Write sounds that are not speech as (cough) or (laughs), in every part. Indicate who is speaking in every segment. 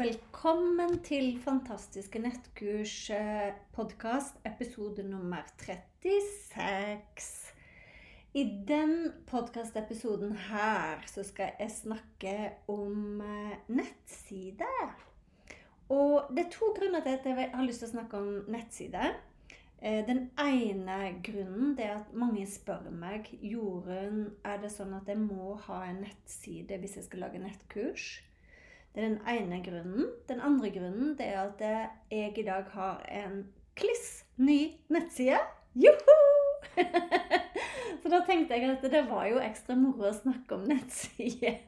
Speaker 1: Velkommen til Fantastiske nettkurs eh, podkast, episode nummer 36. I den podkastepisoden her så skal jeg snakke om nettsider. Og det er to grunner til at jeg har lyst til å snakke om nettside. Eh, den ene grunnen det er at mange spør meg Jorunn, er det sånn at jeg må ha en nettside hvis jeg skal lage nettkurs. Det er den ene grunnen. Den andre grunnen det er at jeg i dag har en kliss ny nettside. Joho! (laughs) Så da tenkte jeg at det var jo ekstra moro å snakke om nettside.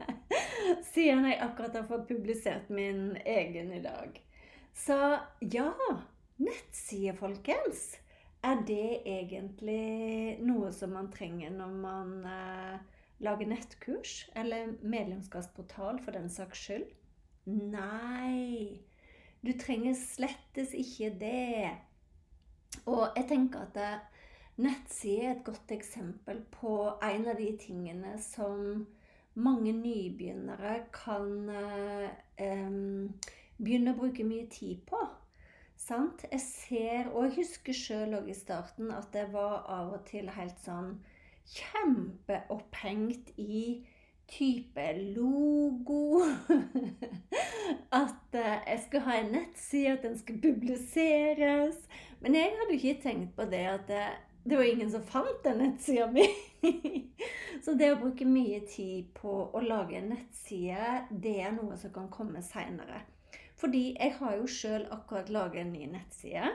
Speaker 1: (laughs) Siden jeg akkurat har fått publisert min egen i dag. Så ja, nettside, folkens. Er det egentlig noe som man trenger når man eh, lager nettkurs? Eller medlemskapsportal, for den saks skyld? Nei, du trenger slettes ikke det. Og jeg tenker at eh, nettside er et godt eksempel på en av de tingene som mange nybegynnere kan eh, begynne å bruke mye tid på. Sant? Jeg ser, og jeg husker sjøl òg i starten, at jeg var av og til helt sånn kjempeopphengt i type logo. (laughs) at eh, jeg skulle ha en nettside, at den skulle publiseres. Men jeg hadde ikke tenkt på det at det, det var ingen som fant den nettsida mi. (laughs) Så det å bruke mye tid på å lage en nettside, det er noe som kan komme seinere. Fordi jeg har jo sjøl akkurat laget en ny nettside.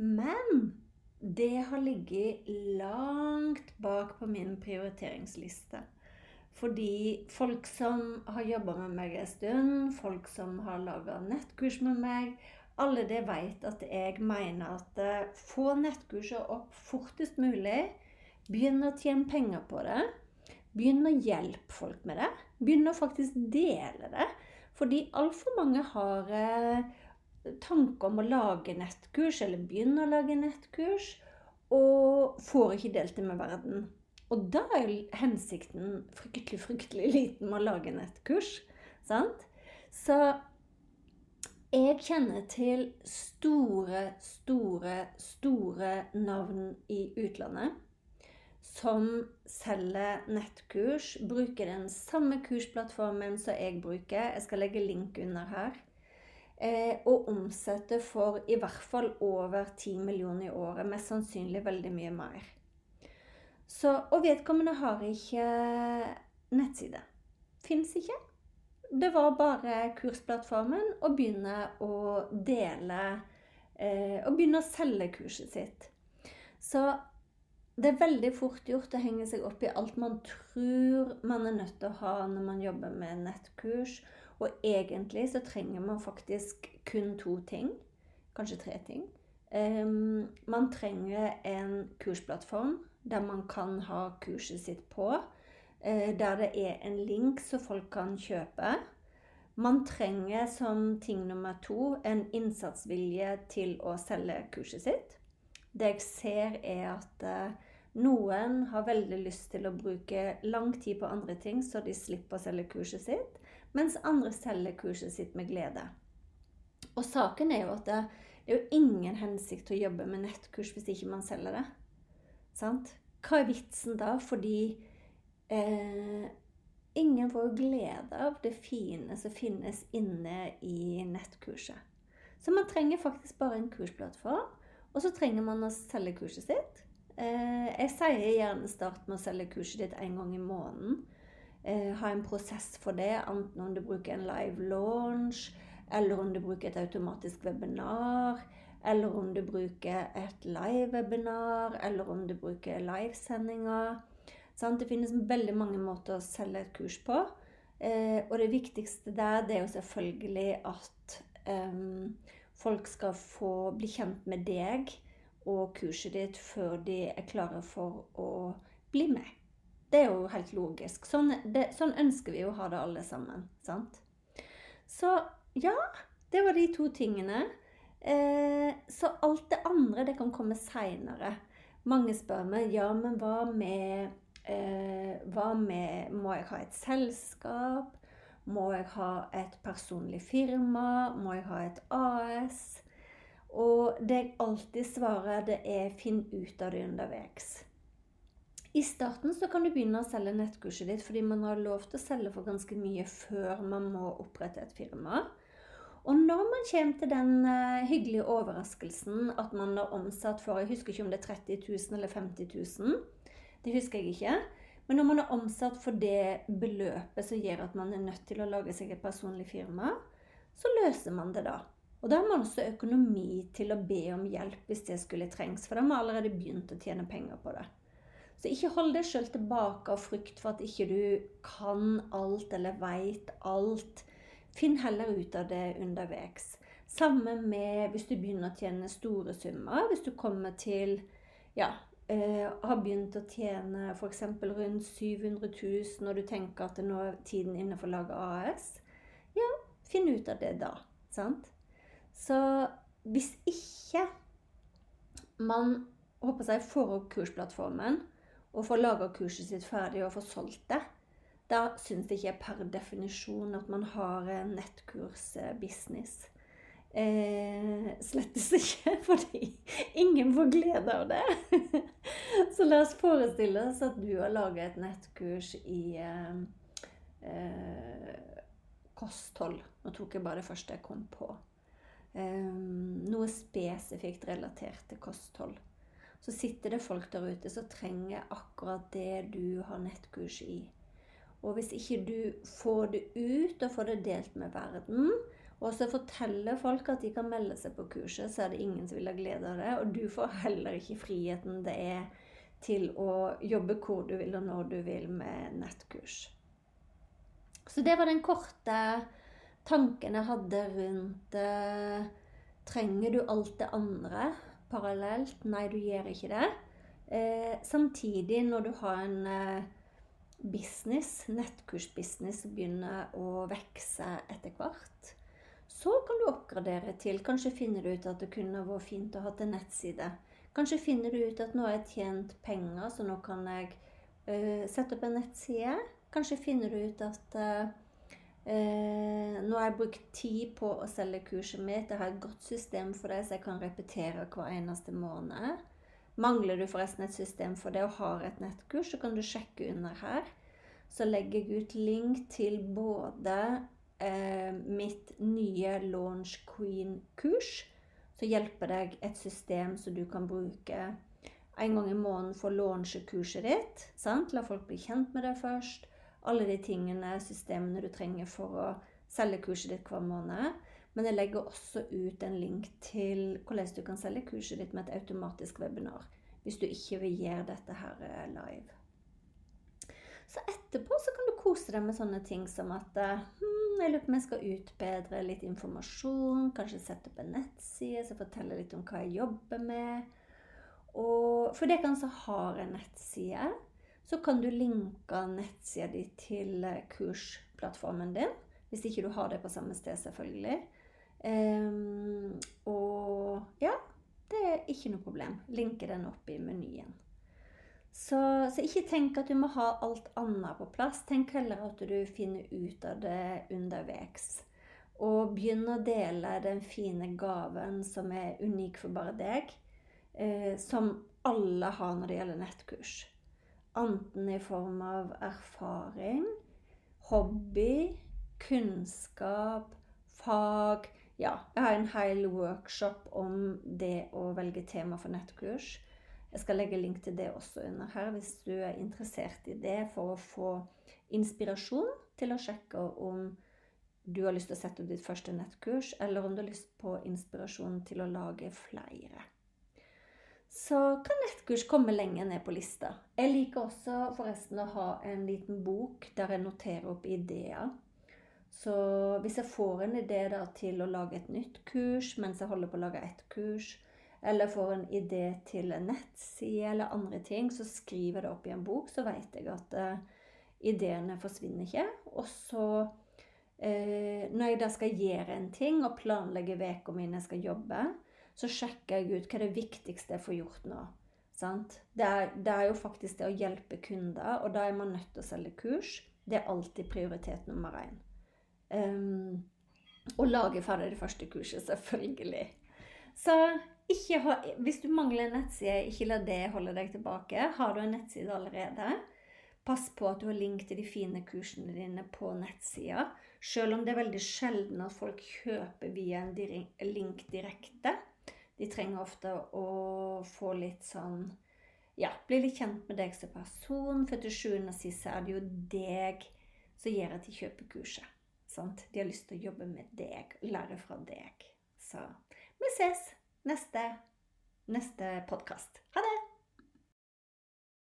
Speaker 1: Men det har ligget langt bak på min prioriteringsliste. Fordi folk som har jobba med meg en stund, folk som har laga nettkurs med meg, alle det vet at jeg mener at uh, få nettkurset opp fortest mulig. Begynn å tjene penger på det. Begynn å hjelpe folk med det. Begynn å faktisk dele det. Fordi altfor mange har tanker tanke om å lage nettkurs, eller begynne å lage nettkurs, og får ikke delt det med verden. Og da er hensikten fryktelig, fryktelig liten med å lage nettkurs. Sant? Så jeg kjenner til store, store, store navn i utlandet som selger nettkurs, bruker den samme kursplattformen som jeg bruker. Jeg skal legge link under her. Eh, og omsetter for i hvert fall over 10 millioner i året. Mest sannsynlig veldig mye mer. Så, og vedkommende har ikke nettside. Fins ikke. Det var bare kursplattformen å begynne å dele eh, Og begynne å selge kurset sitt. Så det er veldig fort gjort å henge seg opp i alt man tror man er nødt til å ha når man jobber med nettkurs. Og egentlig så trenger man faktisk kun to ting. Kanskje tre ting. Um, man trenger en kursplattform der man kan ha kurset sitt på. Eh, der det er en link så folk kan kjøpe. Man trenger som ting nummer to en innsatsvilje til å selge kurset sitt. Det jeg ser, er at eh, noen har veldig lyst til å bruke lang tid på andre ting, så de slipper å selge kurset sitt, mens andre selger kurset sitt med glede. Og saken er jo at det, er jo ingen hensikt til å jobbe med nettkurs hvis ikke man selger det. Sant? Hva er vitsen da? Fordi eh, ingen får glede av det fine som finnes inne i nettkurset. Så man trenger faktisk bare en kursplattform, og så trenger man å selge kurset sitt. Eh, jeg sier gjerne start med å selge kurset ditt en gang i måneden. Eh, ha en prosess for det, enten om du bruker en live launch, eller om du bruker et automatisk webinar, eller om du bruker et live-webinar, eller om du bruker livesendinger. Det finnes veldig mange måter å selge et kurs på. Eh, og det viktigste der det er jo selvfølgelig at um, folk skal få bli kjent med deg og kurset ditt før de er klare for å bli med. Det er jo helt logisk. Sånn, det, sånn ønsker vi jo å ha det alle sammen. sant? Så ja, det var de to tingene. Eh, så alt det andre, det kan komme seinere. Mange spør meg ja, men hva med, eh, hva med Må jeg ha et selskap? Må jeg ha et personlig firma? Må jeg ha et AS? Og det jeg alltid svarer, det er finn ut av det underveis. I starten så kan du begynne å selge nettkurset ditt fordi man har lov til å selge for ganske mye før man må opprette et firma. Og når man kommer til den uh, hyggelige overraskelsen at man har omsatt for Jeg husker ikke om det er 30 000 eller 50 000. Det husker jeg ikke. Men når man har omsatt for det beløpet som gjør at man er nødt til å lage seg et personlig firma, så løser man det da. Og da har man også økonomi til å be om hjelp hvis det skulle trengs, for da har man allerede begynt å tjene penger på det. Så ikke hold deg sjøl tilbake av frykt for at ikke du kan alt eller veit alt. Finn heller ut av det underveis. Sammen med hvis du begynner å tjene store summer. Hvis du kommer til ja, eh, har begynt å tjene f.eks. rundt 700 000, og du tenker at nå er tiden inne for å lage AS, ja, finn ut av det da. sant? Så hvis ikke man håper seg, får opp kursplattformen og får laga kurset sitt ferdig og får solgt det, da syns jeg ikke per definisjon at man har nettkursbusiness. Eh, slettes ikke, (laughs) fordi ingen får glede av det. (laughs) Så la oss forestille oss at du har laga et nettkurs i eh, eh, kosthold. Nå tok jeg bare det første jeg kom på. Eh, noe spesifikt relatert til kosthold. Så sitter det folk der ute som trenger akkurat det du har nettkurs i. Og hvis ikke du får det ut og får det delt med verden, og så forteller folk at de kan melde seg på kurset, så er det ingen som vil ha glede av det. Og du får heller ikke friheten det er til å jobbe hvor du vil og når du vil med nettkurs. Så det var den korte tanken jeg hadde rundt eh, Trenger du alt det andre parallelt? Nei, du gjør ikke det. Eh, samtidig, når du har en eh, business, nettkursbusiness, begynner å vokse etter hvert, så kan du oppgradere til Kanskje finner du ut at det kunne vært fint å ha en nettside. Kanskje finner du ut at nå har jeg tjent penger, så nå kan jeg uh, sette opp en nettside. Kanskje finner du ut at uh, Eh, nå har jeg brukt tid på å selge kurset mitt. Jeg har et godt system for det, så jeg kan repetere hver eneste måned. Mangler du forresten et system for det og har et nettkurs, så kan du sjekke under her. Så legger jeg ut link til både eh, mitt nye Launch Queen-kurs, som hjelper deg et system som du kan bruke en gang i måneden for å launche kurset ditt. Sant? La folk bli kjent med det først alle de tingene, systemene du trenger for å selge kurset ditt hver måned. Men jeg legger også ut en link til hvordan du kan selge kurset ditt med et automatisk webinar. Hvis du ikke vil gjøre dette her eh, live. Så etterpå så kan du kose deg med sånne ting som at hmm, jeg lurer på om jeg skal utbedre litt informasjon. Kanskje sette opp en nettside som forteller litt om hva jeg jobber med. Og for dere som har en nettside, så kan du linke nettsida di til eh, kursplattformen din. Hvis ikke du har det på samme sted, selvfølgelig. Um, og ja, det er ikke noe problem. Linke den opp i menyen. Så, så, ikke tenk at du må ha alt annet på plass. Tenk heller at du finner ut av det underveis. Og begynn å dele den fine gaven som er unik for bare deg. Eh, som alle har når det gjelder nettkurs. Enten i form av erfaring, hobby, kunnskap, fag Ja, jeg har en hel workshop om det å velge tema for nettkurs. Jeg skal legge link til det også under her hvis du er interessert i det for å få inspirasjon til å sjekke om du har lyst til å sette opp ditt første nettkurs, eller om du har lyst på inspirasjon til å lage flere. Så kan nettkurs komme lenger ned på lista. Jeg liker også forresten å ha en liten bok der jeg noterer opp ideer så hvis jeg får en idé da, til å lage et nytt kurs mens jeg holder på å lage ett kurs, eller får en idé til en nettside eller andre ting, så skriver jeg det opp i en bok, så vet jeg at uh, ideene forsvinner ikke. Og så, uh, når jeg da skal gjøre en ting og planlegge uka mi jeg skal jobbe, så sjekker jeg ut hva det viktigste jeg får gjort nå. Det er, det er, jo faktisk det å hjelpe kunder, og da er man nødt til å selge kurs. Det er alltid prioritet nummer én. Um, og lage ferdig det første kurset, selvfølgelig. Så ha, hvis du mangler en nettside, ikke la det holde deg tilbake. Har du en nettside allerede, pass på at du har link til de fine kursene dine på nettsida. Selv om det er veldig sjelden at folk kjøper via en link direkte. De trenger ofte å få litt sånn Ja, bli litt kjent med deg som person, for til sjuende og sist er det jo deg som gjør at de kjøper kurset. Sant? De har lyst til å jobbe med deg, lære fra deg. Så vi ses neste, neste podkast. Ha det!